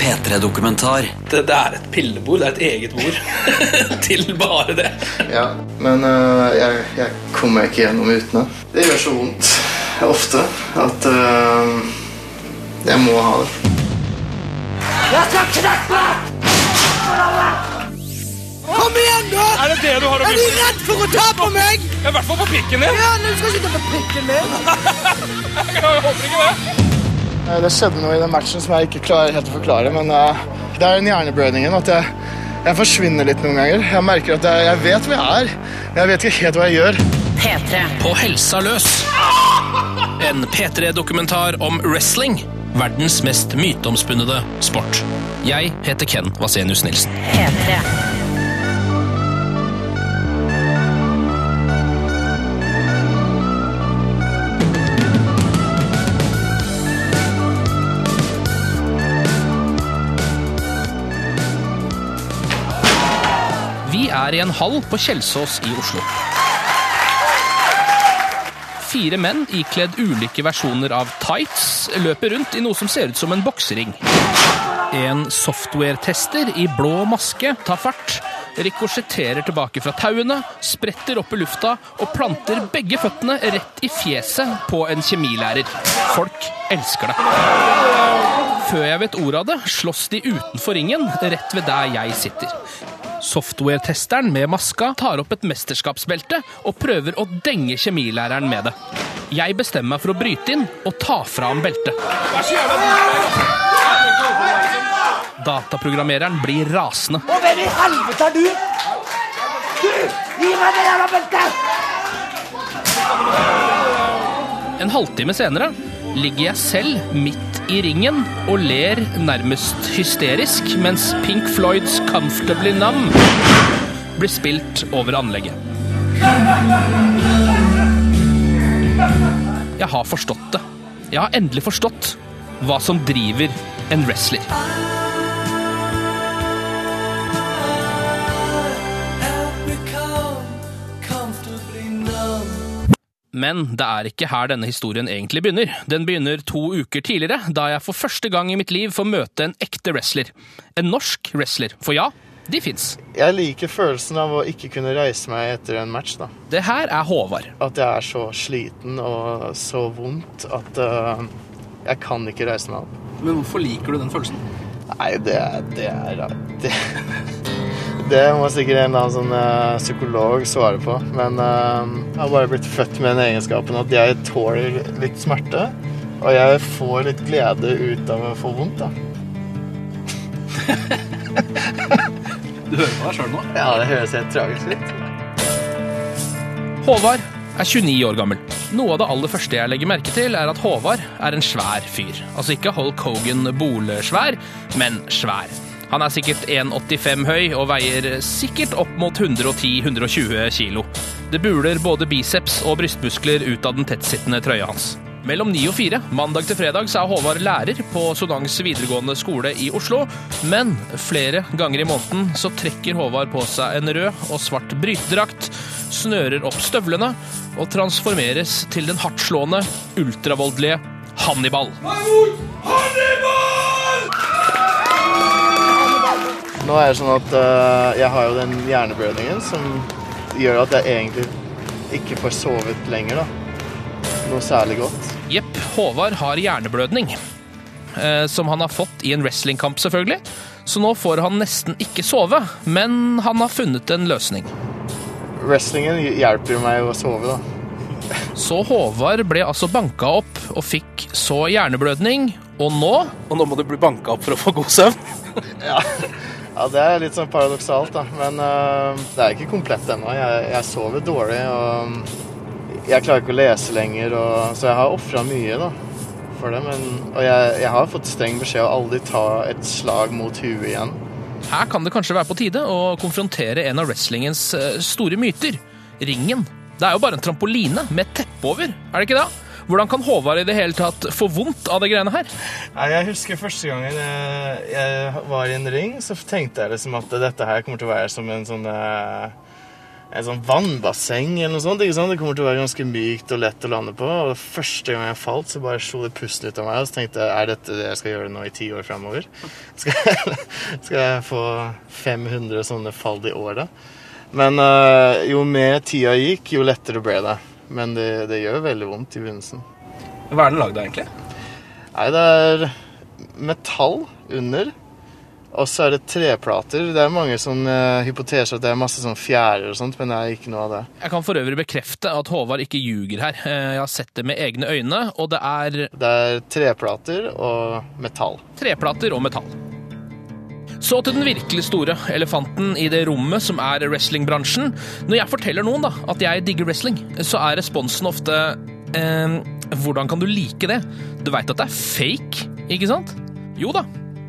P3-dokumentar. Det, det er et pillebord. Det er et eget bord til bare det. Ja, men uh, jeg, jeg kommer ikke gjennom uten det. Det gjør så vondt ofte at uh, jeg må ha det. Kom igjen, da! Er det det du har å Er du redd for å ta på meg? I hvert fall på pikken din. Ja, du skal ikke ta på pikken min. Jeg håper ikke det. Eh, Det skjedde noe i den matchen som jeg ikke klarer helt å forklare, men øh, det er den hjerneblødningen at jeg, jeg forsvinner litt noen ganger. Jeg merker at jeg, jeg vet hvor jeg er, men jeg vet ikke helt hva jeg gjør. P3. På helsa løs. En P3-dokumentar om wrestling. Verdens mest myteomspunnede sport. Jeg heter Ken Vasenius Nilsen. P3. Er i en hall på Kjelsås i Oslo. Fire menn ikledd ulike versjoner av tights løper rundt i noe som ser ut som en boksering. En software-tester i blå maske tar fart, rikosjetterer tilbake fra tauene, spretter opp i lufta og planter begge føttene rett i fjeset på en kjemilærer. Folk elsker det. Før jeg vet ordet av det, slåss de utenfor ringen, rett ved der jeg sitter. Software-testeren med maska tar opp et mesterskapsbelte og prøver å denge kjemilæreren med det. Jeg bestemmer meg for å bryte inn og ta fra ham beltet. Dataprogrammereren blir rasende. Og hvem i helvete er du? Du! Gi meg det jævla beltet! En halvtime senere ligger jeg selv midt i ringen og ler nærmest hysterisk, mens Pink Floyds 'Comfortably Numb' blir spilt over anlegget. Jeg har forstått det. Jeg har endelig forstått hva som driver en wrestler. Men det er ikke her denne historien egentlig begynner. Den begynner to uker tidligere, da jeg for første gang i mitt liv får møte en ekte wrestler. En norsk wrestler. For ja, de fins. Jeg liker følelsen av å ikke kunne reise meg etter en match. da. Det her er Håvard. At jeg er så sliten og så vondt at uh, jeg kan ikke reise meg opp. Men hvorfor liker du den følelsen? Nei, det er Det, er, det, det må sikkert en eller annen sånn uh, psykolog svare på. Men uh, jeg har bare blitt født med den egenskapen at jeg tåler litt smerte. Og jeg får litt glede ut av å få vondt, da. Du hører på deg sjøl nå? Ja, det høres helt tragisk ut. Håvard er 29 år gammel. Noe av det aller første jeg legger merke til, er at Håvard er en svær fyr. Altså ikke Hulk Hogan bolesvær, men svær. Han er sikkert 1,85 høy og veier sikkert opp mot 110-120 kilo. Det buler både biceps og brystmuskler ut av den tettsittende trøya hans. Mellom ni og fire, mandag til fredag, så er Håvard lærer på Sodangs videregående skole i Oslo. Men flere ganger i måneden så trekker Håvard på seg en rød og svart brytedrakt, snører opp støvlene og transformeres til den hardtslående, ultravoldelige Hannibal. Hannibal. Nå er det sånn at uh, jeg har jo den hjerneblødningen som gjør at jeg egentlig ikke får sovet lenger, da. Noe særlig godt. Jepp, Håvard har hjerneblødning. Uh, som han har fått i en wrestlingkamp, selvfølgelig. Så nå får han nesten ikke sove, men han har funnet en løsning. Wrestlingen hjelper meg å sove, da. Så Håvard ble altså banka opp og fikk så hjerneblødning, og nå Og nå må du bli banka opp for å få god søvn? Ja, det er litt sånn paradoksalt, da. Men uh, det er ikke komplett ennå. Jeg, jeg sover dårlig, og jeg klarer ikke å lese lenger. Og, så jeg har ofra mye da, for det. Men, og jeg, jeg har fått streng beskjed å aldri ta et slag mot huet igjen. Her kan det kanskje være på tide å konfrontere en av wrestlingens eh, store myter. Ringen. Det er jo bare en trampoline med teppe over, er det ikke det? Hvordan kan Håvard i det hele tatt få vondt av det greiene her? Jeg husker første gangen jeg, jeg var i en ring, så tenkte jeg liksom at dette her kommer til å være som en sånn eh, en sånn vannbasseng eller noe sånt. ikke sant? Det kommer til å være ganske mykt og lett å lande på. Og første gang jeg falt, så bare slo det pusten ut av meg. Og så tenkte jeg er dette det jeg skal gjøre nå i ti år framover? Skal, jeg- skal jeg få 500 sånne fall i året? Men øh, jo mer tida gikk, jo lettere ble det. Men det, det gjør veldig vondt i begynnelsen. Hva er den lagd av, egentlig? Nei, det er metall under. Og så er det treplater. Det er mange som uh, hypoteser at det er masse sånn fjærer og sånt, men det er ikke noe av det. Jeg kan for øvrig bekrefte at Håvard ikke ljuger her. Eh, Jeg har sett det med egne øyne, og det er Det er treplater og metall. treplater og metall. Så til den virkelig store elefanten i det rommet som er wrestlingbransjen. Når jeg forteller noen da, at jeg digger wrestling, så er responsen ofte eh, Hvordan kan du like det? Du veit at det er fake, ikke sant? Jo da.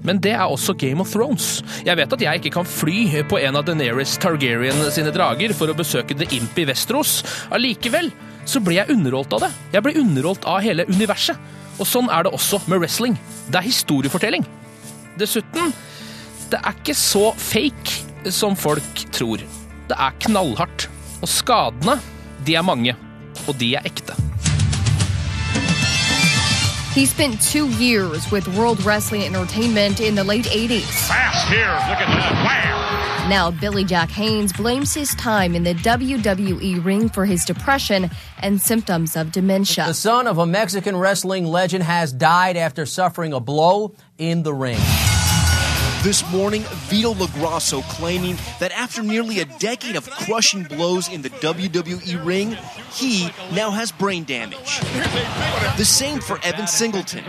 Men det er også Game of Thrones. Jeg vet at jeg ikke kan fly på en av Daenerys Targaryen sine drager for å besøke The Imp i Vesteros. Allikevel så blir jeg underholdt av det. Jeg blir underholdt av hele universet. Og sånn er det også med wrestling. Det er historiefortelling. Dessuten, det er ikke så fake som folk tror. Det er knallhardt. Og skadene, de er mange. Og de er ekte. He spent two years with World Wrestling Entertainment in the late 80s. Fast here. Look at that. Wow. Now, Billy Jack Haynes blames his time in the WWE ring for his depression and symptoms of dementia. The son of a Mexican wrestling legend has died after suffering a blow in the ring. This morning, Vito LaGrasso claiming that after nearly a decade of crushing blows in the WWE ring, he now has brain damage. The same for Evan Singleton.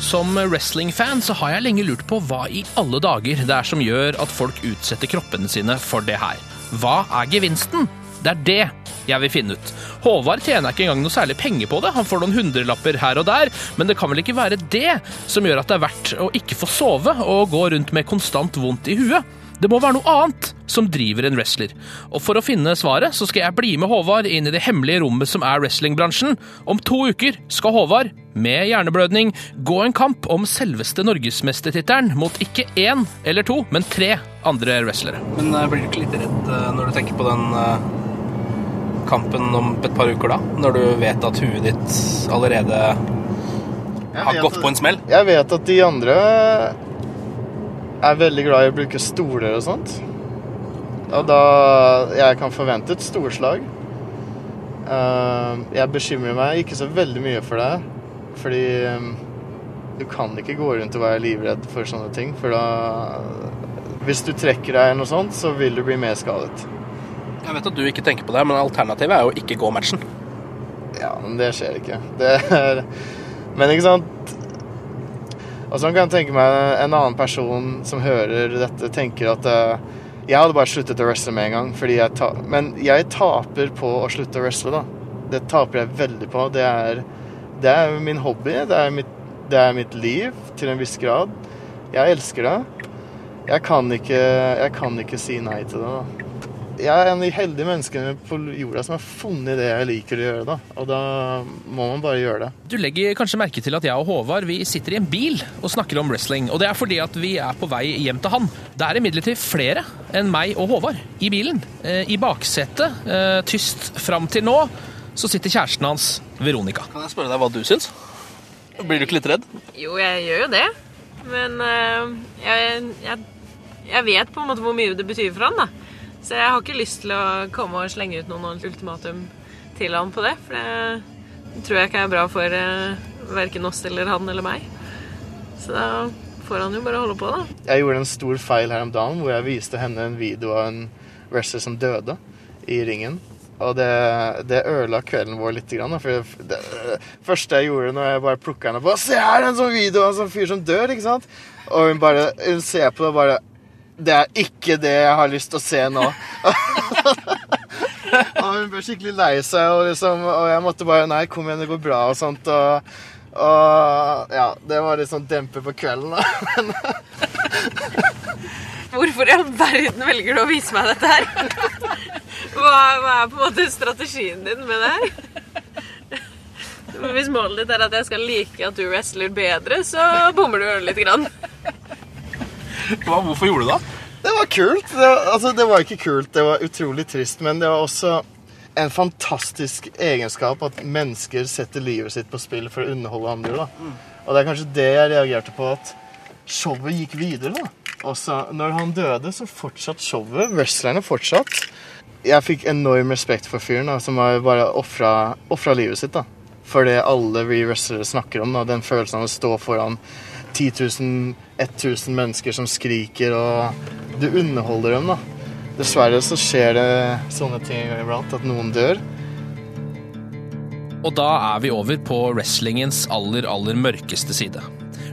Som wrestlingfan så har jeg lenge lurt på hva i alle dager det er som gjør at folk utsetter kroppene sine for det her. Hva er gevinsten? Det er det jeg vil finne ut. Håvard tjener ikke engang noe særlig penger på det, han får noen hundrelapper her og der, men det kan vel ikke være det som gjør at det er verdt å ikke få sove og gå rundt med konstant vondt i huet? Det må være noe annet som driver en wrestler. Og for å finne svaret, så skal jeg bli med Håvard inn i det hemmelige rommet som er wrestlingbransjen. Om to uker skal Håvard, med hjerneblødning, gå en kamp om selveste norgesmestertittelen mot ikke én eller to, men tre andre wrestlere. Men eh, blir du ikke litt redd eh, når du tenker på den eh, kampen om et par uker, da? Når du vet at huet ditt allerede har gått at- på en smell? Jeg vet at de andre er veldig glad i å bruke stoler og sånt. Og da jeg kan forvente et storslag. Eh, jeg bekymrer meg ikke så veldig mye for det, fordi eh, du kan ikke gå rundt og være livredd for sånne ting, for da Hvis du trekker deg noe sånt, så vil du bli mer skadet. Jeg vet at du ikke tenker på det, men alternativet er jo ikke gå matchen. Ja, men det skjer ikke. Det er Men ikke sant Og så kan jeg tenke meg en annen person som hører dette, tenker at eh, jeg hadde bare sluttet å wrestle med en gang. Fordi jeg ta Men jeg taper på å slutte å wrestle, da. Det taper jeg veldig på. Det er, det er min hobby. Det er mitt, det er mitt liv til en viss grad. Jeg elsker det. Jeg kan ikke, jeg kan ikke si nei til det. da. Jeg er en av de heldige menneskene på jorda som har funnet det jeg liker å gjøre. da. Og da må man bare gjøre det. Du legger kanskje merke til at jeg og Håvard vi sitter i en bil og snakker om wrestling. Og det er fordi at vi er på vei hjem til han. Det er imidlertid flere enn meg og Håvard i bilen. Eh, I baksetet, eh, tyst fram til nå, så sitter kjæresten hans, Veronica. Kan jeg spørre deg hva du syns? Blir du ikke litt redd? Jo, jeg gjør jo det. Men eh, jeg, jeg, jeg vet på en måte hvor mye det betyr for han, da. Så jeg har ikke lyst til å komme og slenge ut noen ultimatum til han på det. For det tror jeg ikke er bra for uh, verken oss eller han eller meg. Så da får han jo bare holde på, da. Jeg gjorde en stor feil her om dagen hvor jeg viste henne en video av en wrestler som døde i ringen. Og det, det ødela kvelden vår litt. Grann, for det, det første jeg gjorde når jeg bare plukka henne på Se her, en sånn video av en sånn fyr som dør! ikke sant? Og hun bare hun ser på det og bare Det er ikke det jeg har lyst til å se nå. og hun ble skikkelig lei seg, og, liksom, og jeg måtte bare Nei, kom igjen, det går bra, og sånt. Og, og ja, det var litt sånn demper på kvelden, da. Hvorfor i all verden velger du å vise meg dette her? Hva, hva er på en måte strategien din med det her? Hvis målet ditt er at jeg skal like at du wrestler bedre, så bommer du litt. Grann. Hva, hvorfor gjorde du det? det var kult. Det altså, det var ikke kult, det var utrolig trist, men det var også en fantastisk egenskap at mennesker setter livet sitt på spill for å underholde andre. da. Og det er kanskje det jeg reagerte på, at showet gikk videre. da. Også når han døde, så fortsatt showet. Wrestlerne fortsatt. Jeg fikk enorm respekt for fyren da, som har bare ofra livet sitt. da. For det alle vi wrestlere snakker om. da, Den følelsen av å stå foran 10 000, 1000 mennesker som skriker, og du underholder dem. da. Dessverre så skjer det sånne ting iblant, at noen dør. Og da er vi over på wrestlingens aller, aller mørkeste side.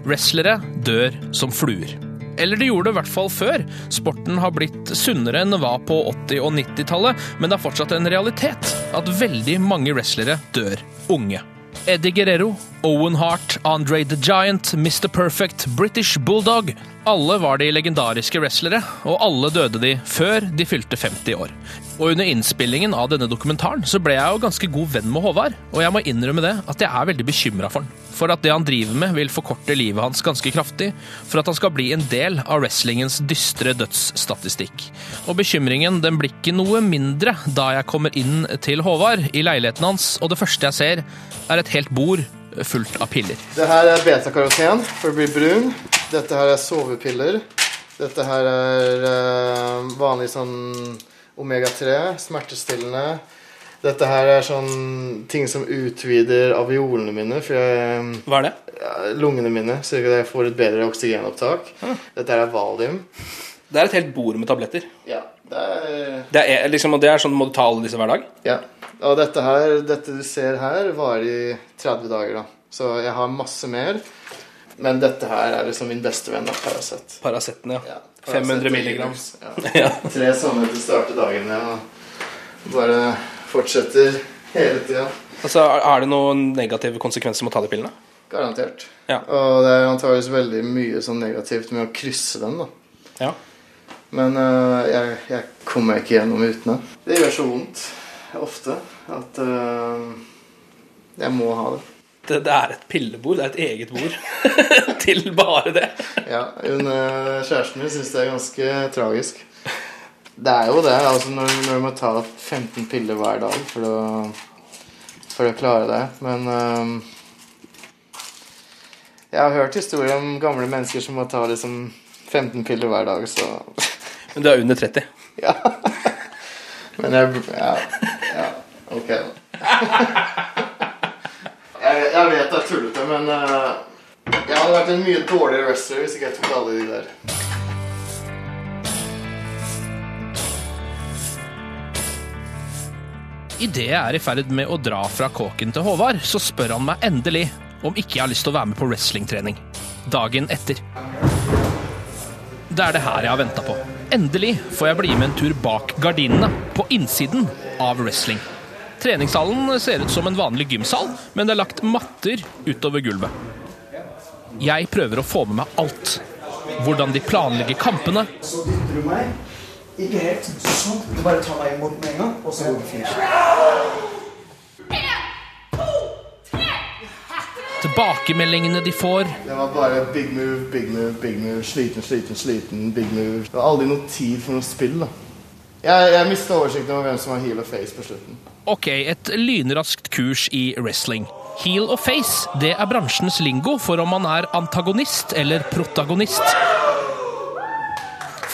Wrestlere dør som fluer. Eller det gjorde det i hvert fall før. Sporten har blitt sunnere enn det var på 80- og 90-tallet, men det er fortsatt en realitet at veldig mange wrestlere dør unge. Eddie Guerrero, Owen Hart, Andre the Giant, Mr. Perfect, British Bulldog. Alle var de legendariske wrestlere, og alle døde de før de fylte 50 år. Og under innspillingen av denne dokumentaren så ble jeg jo ganske god venn med Håvard, og jeg må innrømme det at jeg er veldig bekymra for han. For at det han driver med vil forkorte livet hans ganske kraftig, for at han skal bli en del av wrestlingens dystre dødsstatistikk. Og bekymringen den blir ikke noe mindre da jeg kommer inn til Håvard i leiligheten hans, og det første jeg ser er et helt bord fullt av piller. Det her er betakaroten for å bli brun. Dette her er sovepiller. Dette her er uh, vanlig sånn omega-3, smertestillende. Dette her er sånn ting som utvider alveolene mine. Jeg, Hva er det? Lungene mine, så jeg får et bedre oksygenopptak. Ah. Dette her er valium. Det er et helt bord med tabletter. Ja, det er... Det er, liksom, og det er sånn, Må du ta alle disse hver dag? Ja. Og dette her, dette du ser her, varer i 30 dager, da. Så jeg har masse mer. Men dette her er liksom min beste venn av Paracet. Paraceten, ja. Ja, 500 milligram. Ja. Ja. Tre sånne til å starte dagen med, og bare fortsetter hele tida. Altså, Er det noen negative konsekvenser med å ta de pillene? Garantert. Ja. Og det er antakeligvis veldig mye sånn negativt med å krysse dem, da. Ja. Men uh, jeg, jeg kommer ikke gjennom uten det. Det gjør så vondt ofte at uh, jeg må ha det. Det, er et pillebord. Det er et eget bord til bare det. Ja, hun, øh, Kjæresten min syns det er ganske tragisk. Det er jo det. altså Når, når du må ta 15 piller hver dag for å, for å klare det. Men um, jeg har hørt historier om gamle mennesker som må ta liksom 15 piller hver dag, så Men du er under 30. Ja. Men jeg Ja. ja ok, da. Jeg, vet det er tullete, men uh, jeg hadde vært en mye dårligere wrestler hvis ikke jeg tok alle de der. Idet jeg er i ferd med å dra fra kåken til Håvard, så spør han meg endelig om ikke jeg har lyst til å være med på wrestlingtrening. Dagen etter. Det er det her jeg har venta på. Endelig får jeg bli med en tur bak gardinene, på innsiden av wrestling. Treningssalen ser ut som en vanlig gymsal, men det er lagt matter utover gulvet. Jeg prøver å få med meg alt. Hvordan de planlegger kampene, Så dytter du meg. Ikke helt sånn. Du bare tar meg imot med en gang, og så går vi finish. tilbakemeldingene de får, Det var bare big move, big move, big move. Sliten, sliten, sliten, big move. Det var aldri noe tid for noe spill, da. Jeg, jeg mista oversikten over hvem som var heel og face på slutten. Ok, et lynraskt kurs i wrestling. Heel og face, det er bransjens lingo for om man er antagonist eller protagonist.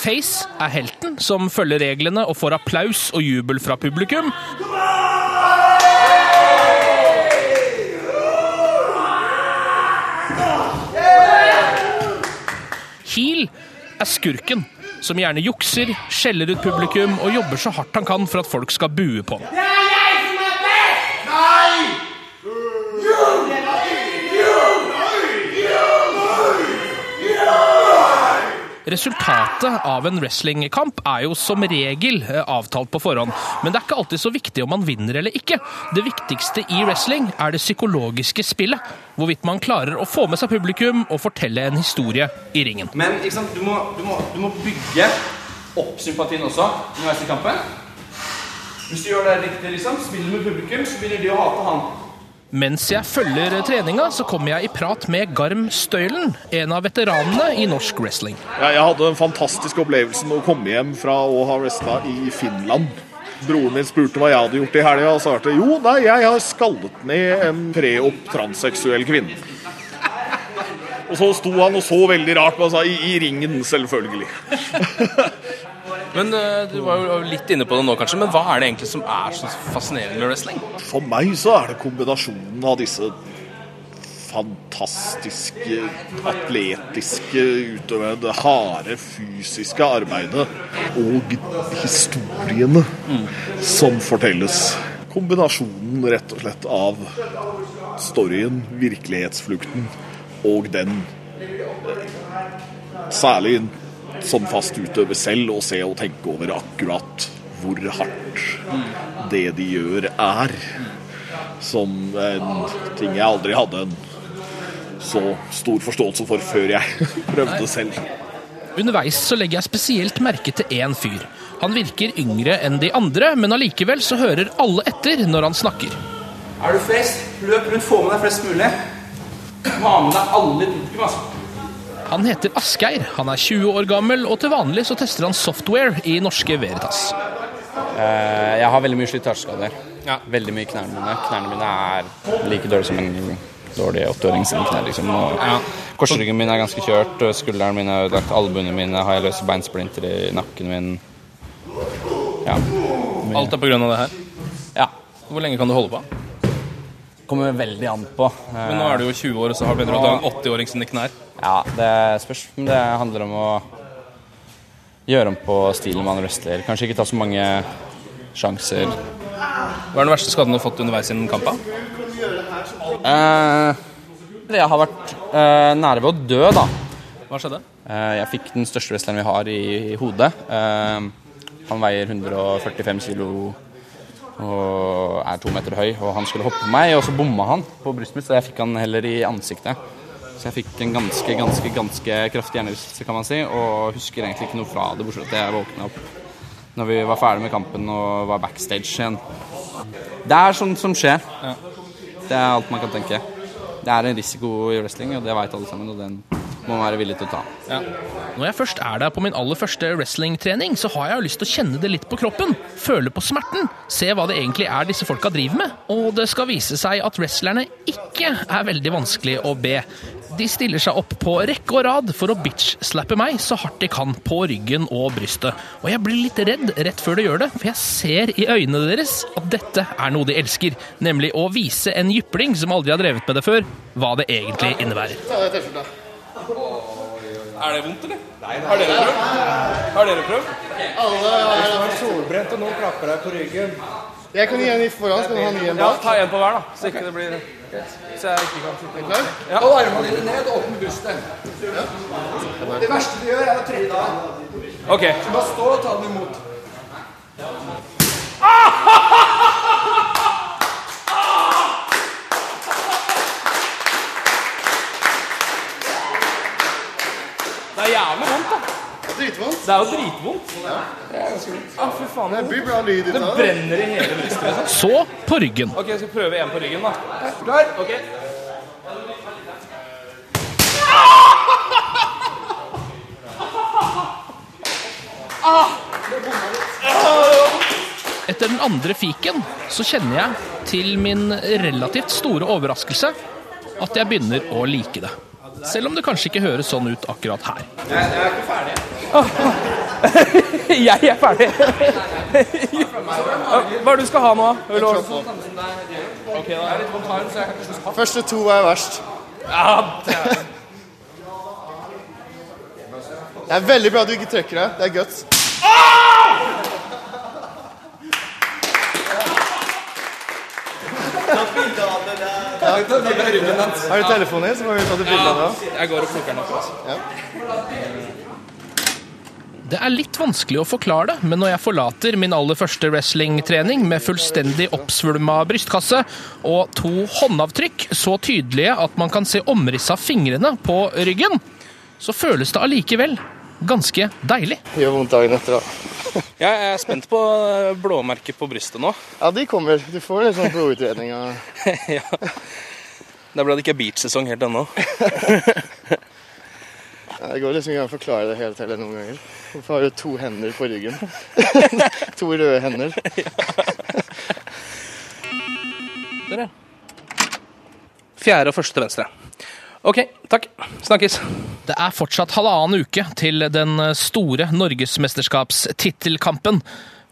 Face er helten som følger reglene og får applaus og jubel fra publikum. Heel er skurken, som gjerne jukser, skjeller ut publikum og jobber så hardt han kan for at folk skal bue på ham. Resultatet av en wrestlingkamp er jo som regel eh, avtalt på forhånd, men det er ikke alltid så viktig om man vinner eller ikke. Det viktigste i wrestling er det psykologiske spillet. Hvorvidt man klarer å få med seg publikum og fortelle en historie i ringen. Men? Du, må, du, må, du må bygge opp sympatien også underveis i kampen. Hvis du gjør det riktig, liksom, spiller med publikum, så begynner de å hate han. Mens jeg følger treninga, så kommer jeg i prat med Garm Støylen, en av veteranene i norsk wrestling. Ja, jeg hadde en fantastisk opplevelse med å komme hjem fra å ha wrestla i Finland. Broren min spurte hva jeg hadde gjort i helga, og svarte jo, nei, jeg har skallet ned en preopp transseksuell kvinne. Og så sto han og så veldig rart på og sa i, i ringen, selvfølgelig. Men uh, Du var jo litt inne på det nå, kanskje, men hva er det egentlig som er så fascinerende med wrestling? For meg så er det kombinasjonen av disse fantastiske, atletiske utøvende, harde fysiske arbeidet og historiene mm. som fortelles. Kombinasjonen rett og slett av storyen, virkelighetsflukten og den særlig som fast utøver selv å se og tenke over akkurat hvor hardt det de gjør, er. Som en ting jeg aldri hadde en så stor forståelse for før jeg prøvde selv. Underveis så legger jeg spesielt merke til én fyr. Han virker yngre enn de andre, men allikevel så hører alle etter når han snakker. Er du flest? Løp rundt, få med deg flest mulig. Ha med deg alle publikum, altså. Han heter Asgeir, han er 20 år gammel, og til vanlig så tester han software i norske Veritas. Eh, jeg har veldig mye slitasjeskader. Ja. Veldig mye i knærne mine. Knærne mine er like dårlige som en dårlig åtteåring sine knær. Liksom. Ja. Korsryggen min er ganske kjørt, skulderen min er ødelagt, albuene mine har jeg løse beinsplinter i nakken min. Ja. Alt er på grunn av det her? Ja. Hvor lenge kan du holde på? Kommer veldig an på. Men nå er du jo 20 år, og så har du en 80-åring sine knær. Ja, det spørs. Men det handler om å gjøre om på stilen man wrestler. Kanskje ikke ta så mange sjanser. Hva er den verste skaden du har fått underveis i kampen? kamp? Eh, jeg har vært eh, nære ved å dø, da. Hva skjedde? Eh, jeg fikk den største wrestleren vi har i, i hodet. Eh, han veier 145 kilo og er to meter høy. Og han skulle hoppe på meg, og så bomma han på brystet mitt, så jeg fikk han heller i ansiktet. Så jeg fikk en ganske, ganske, ganske kraftig hjernerystelse, kan man si, og husker egentlig ikke noe fra det, bortsett fra at jeg våkna opp når vi var ferdig med kampen og var backstage igjen. Det er sånt som skjer. Ja. Det er alt man kan tenke. Det er en risiko i wrestling, og det veit alle sammen, og den må man være villig til å ta. Ja. Når jeg først er der på min aller første wrestlingtrening, så har jeg jo lyst til å kjenne det litt på kroppen. Føle på smerten. Se hva det egentlig er disse folka driver med. Og det skal vise seg at wrestlerne ikke er veldig vanskelig å be. De stiller seg opp på rekke og rad for å bitch-slappe meg så hardt de kan på ryggen og brystet. Og jeg blir litt redd rett før de gjør det, for jeg ser i øynene deres at dette er noe de elsker. Nemlig å vise en jypling som aldri har drevet med det før, hva det egentlig innebærer. Er det vondt, eller? Nei, Har dere prøvd? Har dere prøvd? Alle har vært solbrent, og noen klapper deg på ryggen. Jeg kan gi en i foran, skal du ha en ny en bak? Ja, ta en på hver, da. Så ikke det blir Så jeg ikke kan sitte klar? Ja. Hold armene dine ned og åpne brystet. Ja. Det verste du gjør, er å trykke deg. Ok. Så bare stå og ta den imot. Det er jævlig vondt, da. Dritvondt. Det er jo dritvondt. Ja, det er ganske vondt. Ah, fy faen. Det blir bra lyd i Det det. brenner i hele brystet. Liksom. Så på ryggen. Ok, jeg skal prøve en på ryggen, da. Klar? Ok. Etter den andre fiken så kjenner jeg til min relativt store overraskelse at jeg begynner å like det. Selv om det kanskje ikke høres sånn ut akkurat her. Jeg, jeg er ikke ferdig. jeg er ferdig. Hva er det du skal ha nå? Første to er verst. Det er... Det er veldig bra at du ikke trekker deg. Det er guts. Har du telefonen din, så må vi ta det bildet av det. Jeg går og plukker den opp. Altså. Det er litt vanskelig å forklare det, men når jeg forlater min aller første wrestlingtrening med fullstendig oppsvulma brystkasse og to håndavtrykk så tydelige at man kan se omrisset av fingrene på ryggen, så føles det allikevel ganske deilig. Det gjør vondt dagen etter, da. Ja, jeg er spent på blåmerket på brystet nå. Ja, de kommer. Du får litt sånn blodutredning. Og... ja. Det er bra det ikke beach-sesong helt ennå. Det går liksom ikke an å forklare det helt heller noen ganger. Hvorfor har du to hender på ryggen? to røde hender. Der, ja. Fjerde og første til venstre. OK, takk. Snakkes. Det er fortsatt halvannen uke til den store norgesmesterskapstittelkampen.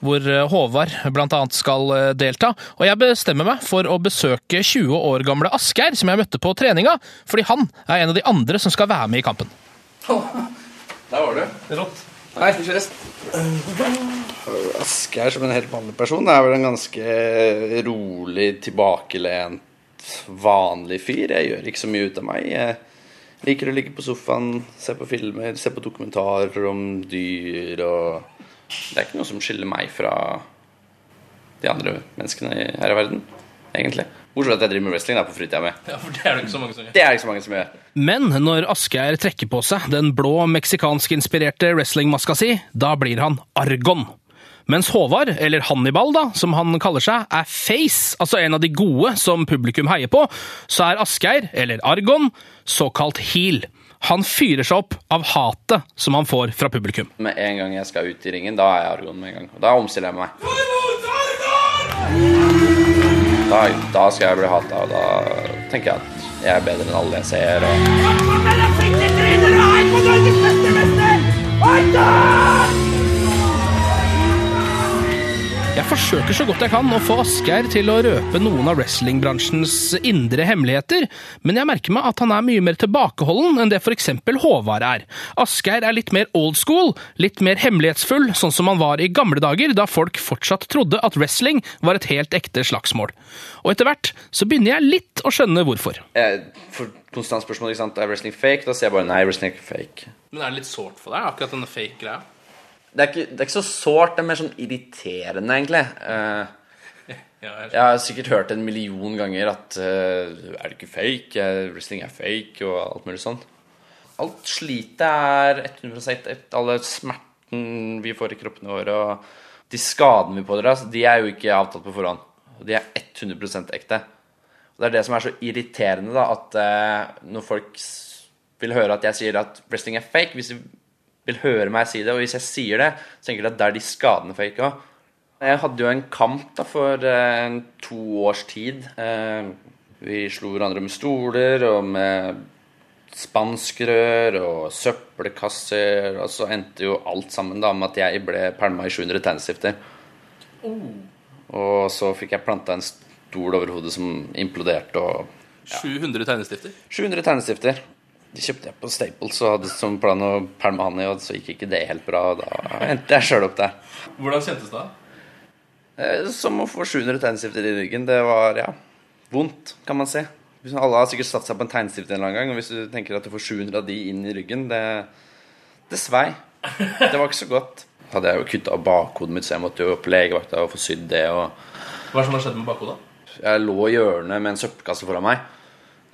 Hvor Håvard bl.a. skal delta. Og jeg bestemmer meg for å besøke 20 år gamle Asgeir, som jeg møtte på treninga, fordi han er en av de andre som skal være med i kampen. Der var du. Rått. Hei, Asgeir som en helt vanlig person er vel en ganske rolig, tilbakelent, vanlig fyr. Jeg gjør ikke så mye ut av meg. Jeg liker å ligge på sofaen, se på filmer, se på dokumentarer om dyr og Det er ikke noe som skiller meg fra de andre menneskene her i verden, egentlig. Bortsett fra at jeg driver med wrestling da, på fritida mi. Ja, for det er det ikke så mange som gjør. Det er det ikke så mange som gjør. Men når Asgeir trekker på seg den blå meksikansk-inspirerte wrestlingmaska si, da blir han Argon. Mens Håvard, eller Hannibal da, som han kaller seg, er face, altså en av de gode som publikum heier på, så er Asgeir, eller Argon, såkalt heel. Han fyrer seg opp av hatet som han får fra publikum. Med en gang jeg skal ut i ringen, da er jeg Argon med en gang. Da omstiller jeg meg. Da, da skal jeg bli hata, og da tenker jeg at jeg er bedre enn alle jeg ser. Og... Jeg forsøker så godt jeg kan å få Asgeir til å røpe noen av wrestlingbransjens indre hemmeligheter, men jeg merker meg at han er mye mer tilbakeholden enn det f.eks. Håvard er. Asgeir er litt mer old school, litt mer hemmelighetsfull, sånn som han var i gamle dager, da folk fortsatt trodde at wrestling var et helt ekte slagsmål. Og etter hvert så begynner jeg litt å skjønne hvorfor. Eh, for konstant spørsmål ikke sant? er wrestling fake. Da sier jeg bare nei, wrestling er ikke fake. Men er det litt sårt for deg, akkurat denne fake-greia? Det er, ikke, det er ikke så sårt, det er mer sånn irriterende, egentlig. Uh, Ja, jeg har sikkert hørt en million ganger at uh, er det ikke fake? Wrestling er fake, og alt mulig sånn. Alt slitet er 100 ekte. Alle smerten vi får i kroppene våre, og de skadene vi pådrar oss, de er jo ikke avtalt på forhånd. De er 100 ekte. Og det er det som er så irriterende, da, at uh, når folk vil høre at jeg sier at wrestling er fake Hvis de vil høre meg si det, og hvis jeg sier det, så tenker de at det er de skadene faka. Jeg hadde jo en kamp da for eh, en to års tid. Eh, vi slo hverandre med stoler og med spanskrør og søppelkasser, og så endte jo alt sammen da med at jeg ble pælma i 700 tegnestifter. Og så fikk jeg planta en stol over hodet som imploderte og 700 tegnestifter? 700 tegnestifter. De kjøpte jeg på Staples og hadde som plan å pælme han i, og så gikk ikke det helt bra. Og da endte jeg sjøl opp der. Hvordan kjentes det? Eh, Som å få 700 tegnestifter i ryggen. Det var ja, vondt, kan man si. Alle har sikkert satt seg på en tegnestift en eller annen gang, og hvis du tenker at du får 700 av de inn i ryggen, det, det svei. Det var ikke så godt. Hadde jeg jo kutta av bakhodet mitt, så jeg måtte jo på legevakta og få sydd det. og Hva er det som har skjedd med bakhodet? Jeg lå i hjørnet med en søppelkasse foran meg.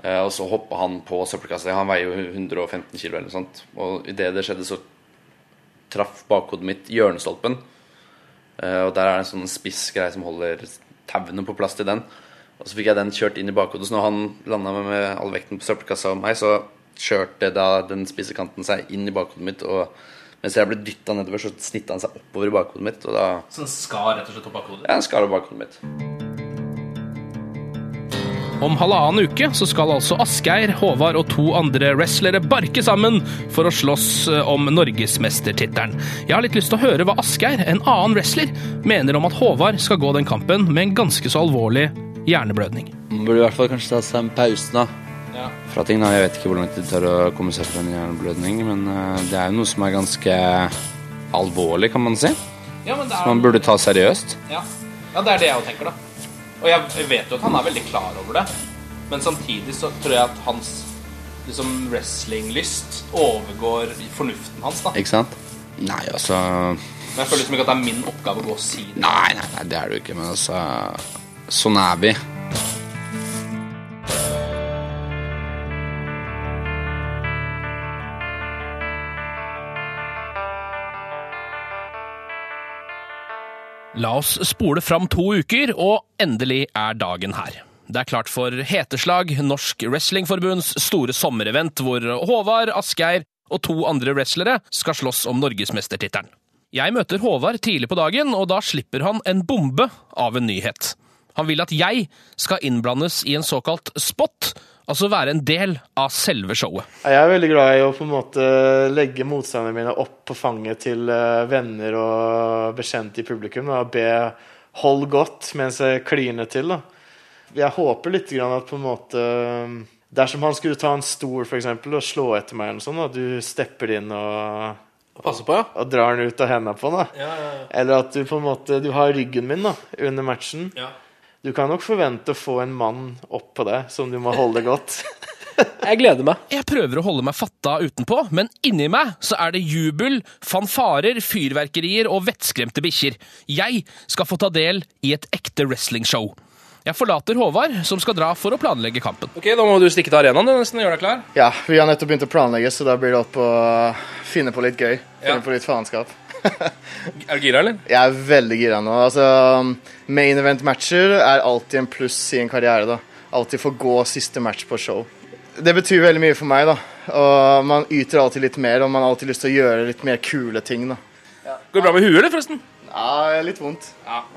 Eh, Og så hoppa han på søppelkassa. Han veier jo 115 kilo eller noe sånt. Og idet det skjedde, så traff bakhodet mitt hjørnestolpen. Eh, Og der er det en sånn spiss greie som holder tauene på plass til den. Og så fikk jeg den kjørt inn i bakhodet. Så når han landa med, med all vekten på søppelkassa og meg, så kjørte da den spisse kanten seg inn i bakhodet mitt. Og mens jeg ble dytta nedover, så snitta han seg oppover i bakhodet mitt. Og da Så den skar rett og slett opp bakhodet? Ja, en skar opp bakhodet mitt. Om halvannen uke så skal altså Asgeir, Håvard og to andre wrestlere barke sammen for å slåss eh, om norgesmestertittelen. Jeg har litt lyst til å høre hva Asgeir, en annen wrestler, mener om at Håvard skal gå den kampen med en ganske så alvorlig hjerneblødning. Man burde i hvert fall kanskje ta seg en pause da. Ja. Fra ting da. Jeg vet ikke hvor langt det tar å komme seg fra en hjerneblødning, men eh, det er jo noe som er ganske alvorlig, kan man si. Ja, er Som man burde ta seriøst. Ja. ja, det er det jeg òg tenker, da. Og jeg vet jo at han er veldig klar over det, men samtidig så tror jeg at hans liksom wrestlinglyst overgår fornuften hans, da. Ikke sant? Nei, altså Men jeg føler liksom ikke at det er min oppgave å gå og si det. Nei, nei, nei, det er det jo ikke, men altså Sånn er vi. La oss spole fram to uker, og endelig er dagen her. Det er klart for heteslag, Norsk Wrestlingforbunds store sommerevent, hvor Håvard, Asgeir og to andre wrestlere skal slåss om norgesmestertittelen. Jeg møter Håvard tidlig på dagen, og da slipper han en bombe av en nyhet. Han vil at jeg skal innblandes i en såkalt spot, altså være en del av selve showet. Jeg er veldig glad i å på en måte legge motstanderne mine opp på fanget til eh, venner og bekjente i publikum og be hold godt mens jeg kliner til. da. Jeg håper litt grann at på en måte Dersom han skulle ta en stol for eksempel, og slå etter meg, eller noe sånt, at du stepper inn og på, ja. og drar den ut av hendene på han. Ja, ja, ja. Eller at du på en måte Du har ryggen min da, under matchen. Ja. Du kan nok forvente å få en mann opp på det som du må holde godt. Jeg gleder meg. Jeg prøver å holde meg fatta utenpå, men inni meg så er det jubel, fanfarer, fyrverkerier og vettskremte bikkjer. Jeg skal få ta del i et ekte wrestlingshow. Jeg forlater Håvard, som skal dra for å planlegge kampen. Ok, Da må du stikke til arenaen du, nesten og gjøre deg klar. Ja, vi har nettopp begynt å planlegge, så da blir det opp å finne på litt gøy. Finne Ja. på litt faenskap. Er du gira, eller? Jeg er veldig gira nå. Altså, main event-matcher er alltid en pluss i en karriere. da. Alltid få gå siste match på show. Det betyr veldig mye for meg, da. Og man yter alltid litt mer, og man har alltid lyst til å gjøre litt mer kule ting, da. Går det bra med huet, eller, forresten? Ja, litt vondt.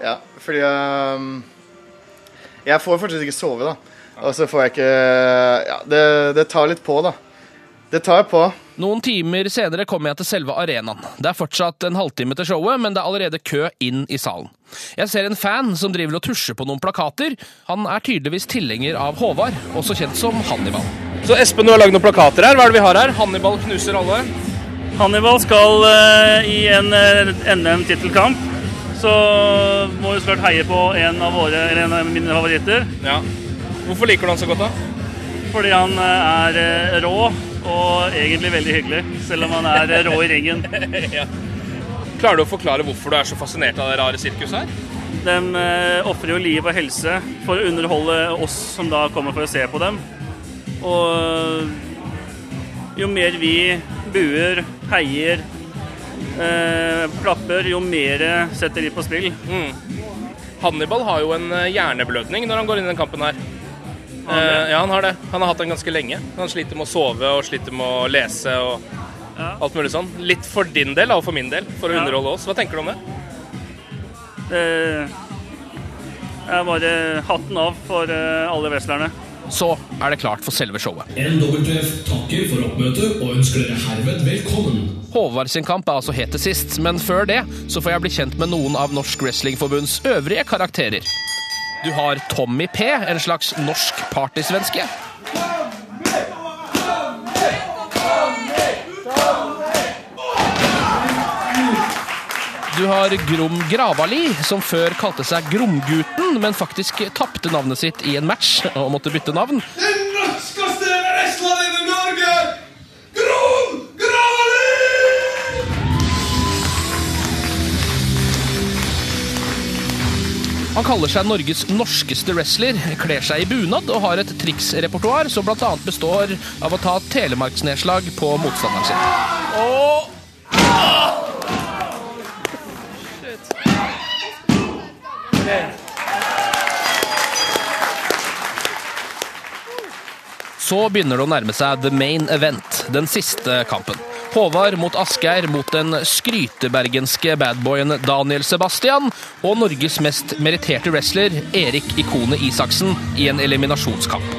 Ja, fordi um, Jeg får fortsatt ikke sove, da. Og så får jeg ikke Ja, det, det tar litt på, da. Det tar på. Noen timer senere kommer jeg til selve arenaen. Det er fortsatt en halvtime til showet, men det er allerede kø inn i salen. Jeg ser en fan som driver og tusjer på noen plakater. Han er tydeligvis tilhenger av Håvard, også kjent som Hannibal. Så Espen, du har lagd noen plakater her. Hva er det vi har her? Hannibal knuser alle. Hannibal skal uh, i en uh, NM-tittelkamp, så må så klart heie på en av, våre, eller en av mine favoritter. Ja. Hvorfor liker du han så godt, da? Fordi han eh, er eh, rå og egentlig veldig hyggelig, selv om han er eh, rå i ringen. ja. Klarer du å forklare hvorfor du er så fascinert av det rare sirkuset her? De uh, ofrer jo liv og helse for å underholde oss som da kommer for å se på dem. Og eh, jo mer vi buer, heier, eh, klapper, jo mer setter de på spill. Hannibal har jo en eh, hjerneblødning når han går inn i den kampen her. Ja, han har det. Han har hatt den ganske lenge. Han sliter med å sove og sliter med å lese og alt mulig sånn. Litt for din del og for min del, for å Ja. underholde oss. Hva tenker du om det? Eh, jeg bare hatten av for eh, alle wrestlerne. Så er det klart for selve showet. NWF takker for oppmøtet og ønsker dere herved velkommen. Håvard sin kamp er altså helt til sist, men før det så får jeg bli kjent med noen av Norsk Wrestlingforbunds øvrige karakterer. Du har Tommy P, en slags norsk partysvenske. Du har Grom Gravali, som før kalte seg Gromgutten, men faktisk tapte navnet sitt i en match og måtte bytte navn. Han kaller seg Norges norskeste wrestler, kler seg i bunad og har et triksrepertoar som bl.a. består av å ta telemarksnedslag på motstanderen sin. Så begynner det å nærme seg the main event, den siste kampen. Håvard mot Asgeir mot den skrytebergenske badboyen Daniel Sebastian og Norges mest meritterte wrestler Erik Ikone Isaksen i en eliminasjonskamp.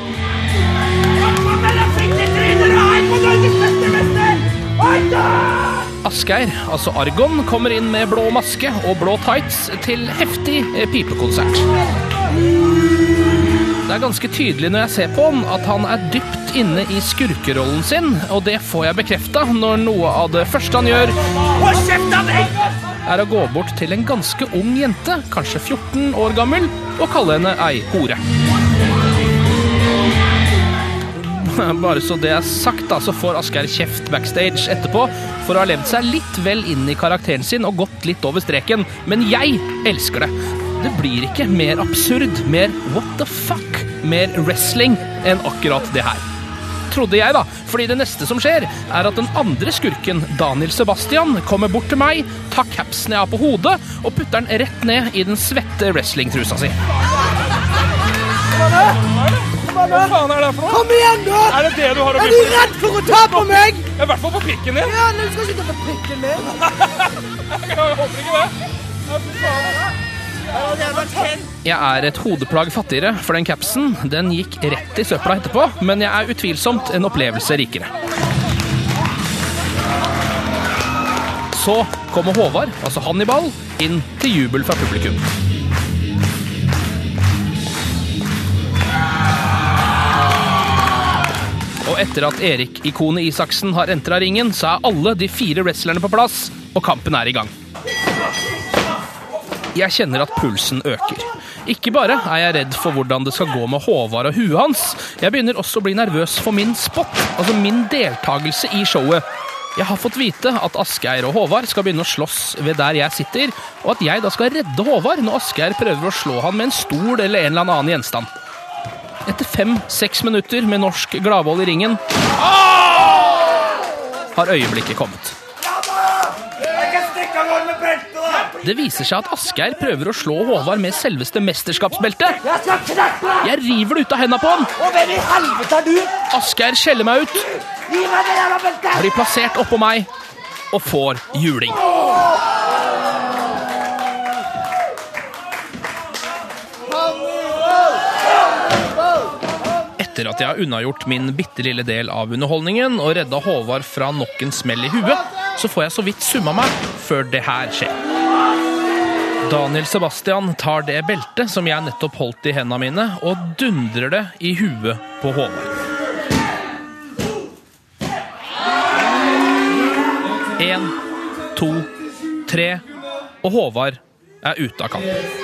Asgeir, altså Argon, kommer inn med blå maske og blå tights til heftig pipekonsert. Det er ganske tydelig når jeg ser på han at han er dypt inne i skurkerollen sin, og det får jeg bekrefta når noe av det første han gjør, er å gå bort til en ganske ung jente, kanskje 14 år gammel, og kalle henne ei hore. Bare så det er sagt, da, så får Asgeir kjeft backstage etterpå for å ha levd seg litt vel inn i karakteren sin og gått litt over streken, men jeg elsker det. Det blir ikke mer absurd, mer what the fuck, mer wrestling enn akkurat det her. Trodde jeg, da. Fordi det neste som skjer, er at den andre skurken, Daniel Sebastian, kommer bort til meg, tar capsen jeg har på hodet, og putter den rett ned i den svette wrestlingtrusa si. Hva faen er det for noe? Kom igjen, da! Er det det du har å Er du redd for å ta på meg? I hvert fall på pikken din. Ja, du skal sitte på pikken min. Jeg håper ikke det. Jeg er et hodeplagg fattigere, for den capsen den gikk rett i søpla etterpå, men jeg er utvilsomt en opplevelse rikere. Så kommer Håvard, altså Hannibal, inn til jubel fra publikum. Og etter at Erik Ikonet Isaksen har entra ringen, så er alle de fire wrestlerne på plass, og kampen er i gang. Jeg kjenner at pulsen øker. Ikke bare er jeg redd for hvordan det skal gå med Håvard og huet hans, jeg begynner også å bli nervøs for min spot, altså min deltakelse i showet. Jeg har fått vite at Asgeir og Håvard skal begynne å slåss ved der jeg sitter, og at jeg da skal redde Håvard når Asgeir prøver å slå han med en stol eller en eller annen gjenstand. Etter fem-seks minutter med norsk gladvold i ringen har øyeblikket kommet. Det viser seg at Asgeir prøver å slå Håvard med selveste mesterskapsbeltet. Jeg skal knekke deg! Jeg river det ut av hendene på han. Og hvem i helvete er du? Asgeir skjeller meg ut, Gi meg det jævla beltet! blir plassert oppå meg og får juling. Etter at jeg har unnagjort min bitte lille del av underholdningen og redda Håvard fra nok en smell i huet, så får jeg så vidt summa meg før det her skjer. Daniel Sebastian tar det beltet som jeg nettopp holdt i hendene mine, og dundrer det i huet på Håvard. Én, to, tre, og Håvard er ute av kampen.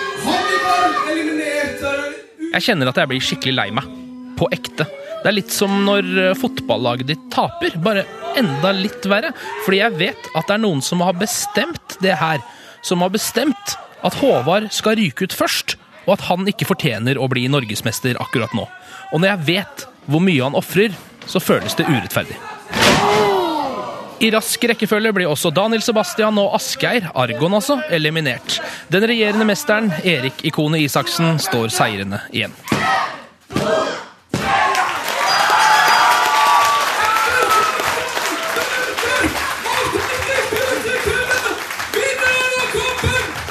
Jeg kjenner at jeg blir skikkelig lei meg. På ekte. Det er litt som når eh, fotballaget ditt taper, bare enda litt verre. Fordi jeg vet at det er noen som har bestemt det her. Som har bestemt at Håvard skal ryke ut først, og at han ikke fortjener å bli norgesmester akkurat nå. Og når jeg vet hvor mye han ofrer, så føles det urettferdig. I rask rekkefølge blir også Daniel Sebastian og Asgeir, Argon altså, eliminert. Den regjerende mesteren, Erik Ikone Isaksen, står seirende igjen. vinneren av kampen!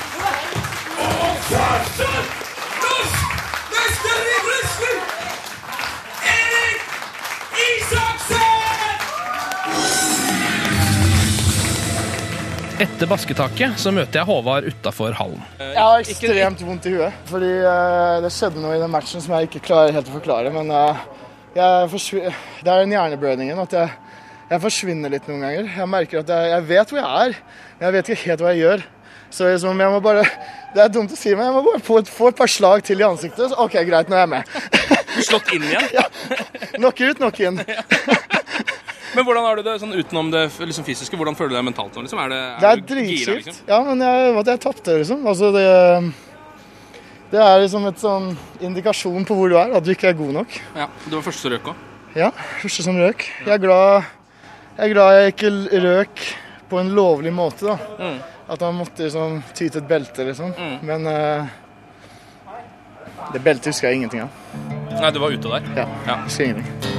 Etter basketaket så møter jeg Håvard utafor hallen. Jeg har ekstremt vondt i huet. Fordi eh, det skjedde noe i den matchen som jeg ikke klarer helt å forklare. Men eh, jeg det er den hjerneblødningen at jeg, jeg forsvinner litt noen ganger. Jeg merker at jeg, jeg vet hvor jeg er, men jeg vet ikke helt hva jeg gjør. Så liksom, jeg må bare, Det er dumt å si, men jeg må bare få et, få et par slag til i ansiktet. Så, OK, greit, nå er jeg med. Slått inn igjen? ja. Knock ut, knock in. Men hvordan har du det sånn utenom det liksom fysiske? Hvordan føler du deg mentalt nå? Liksom? Er det, Det er dritkjipt. liksom? Ja, men jeg, jeg tapte, liksom. Altså, det, det er liksom et sånn indikasjon på hvor du er, at du ikke er god nok. Ja, Du var første som røk òg. Ja, første som røk. Jeg er glad jeg, er glad jeg ikke røk på en lovlig måte, da. Mm. At man måtte liksom ty til et belte, liksom. Men uh, det beltet husker jeg ingenting av. Nei, du var ute der? Ja, Ja. husker ingenting.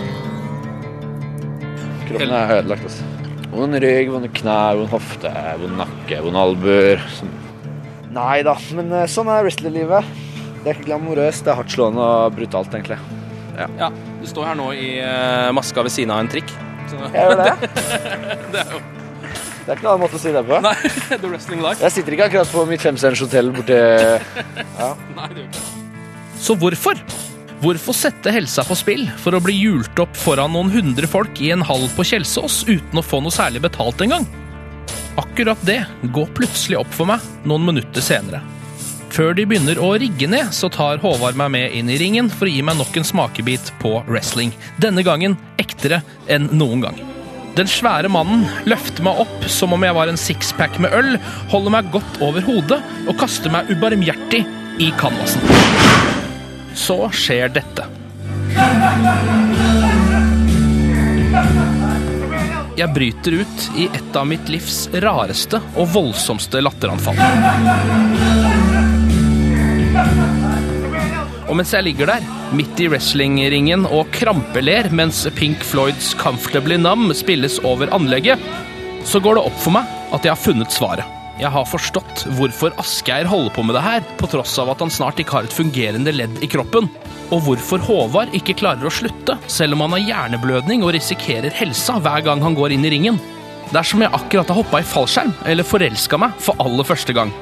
Kroppen er ødelagt. Altså. Vond rygg, vonde knær, vond hofte, vond nakke, vond albuer. Sånn. Nei da, men eh, sånn er wrestlerlivet. Det er ikke glamorøst, det er hardtslående og brutalt, egentlig. Ja. Ja, Du står her nå i eh, maska ved siden av en trikk. Så- Jeg gjør det. det er jo Det er ikke noen annen måte å si det på. Nei, The Wrestling Life. Jeg sitter ikke akkurat på mitt femstjerners hotell borti ja. Nei, det gjør ikke Så hvorfor? Hvorfor sette helsa på spill for å bli hjult opp foran noen hundre folk i en hall på Kjelsås uten å få noe særlig betalt engang? Akkurat det går plutselig opp for meg noen minutter senere. Før de begynner å rigge ned, så tar Håvard meg med inn i ringen for å gi meg nok en smakebit på wrestling. Denne gangen ektere enn noen gang. Den svære mannen løfter meg opp som om jeg var en sixpack med øl, holder meg godt over hodet og kaster meg ubarmhjertig i canvasen. Så skjer dette. Jeg bryter ut i et av mitt livs rareste og voldsomste latteranfall. Og mens jeg ligger der, midt i wrestlingringen og krampeler mens Pink Floyds Comfortably Numb spilles over anlegget, så går det opp for meg at jeg har funnet svaret. Jeg har forstått hvorfor Asgeir holder på med det her, på tross av at han snart ikke har et fungerende ledd i kroppen. Og hvorfor Håvard ikke klarer å slutte, selv om han har hjerneblødning og risikerer helsa hver gang han går inn i ringen. Det er som jeg akkurat har hoppa i fallskjerm, eller forelska meg for aller første gang.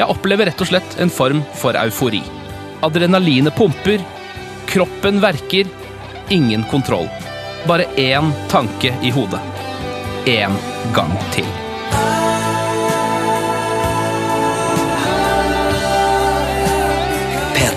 Jeg opplever rett og slett en form for eufori. Adrenalinet pumper, kroppen verker, ingen kontroll. Bare én tanke i hodet. En gang til.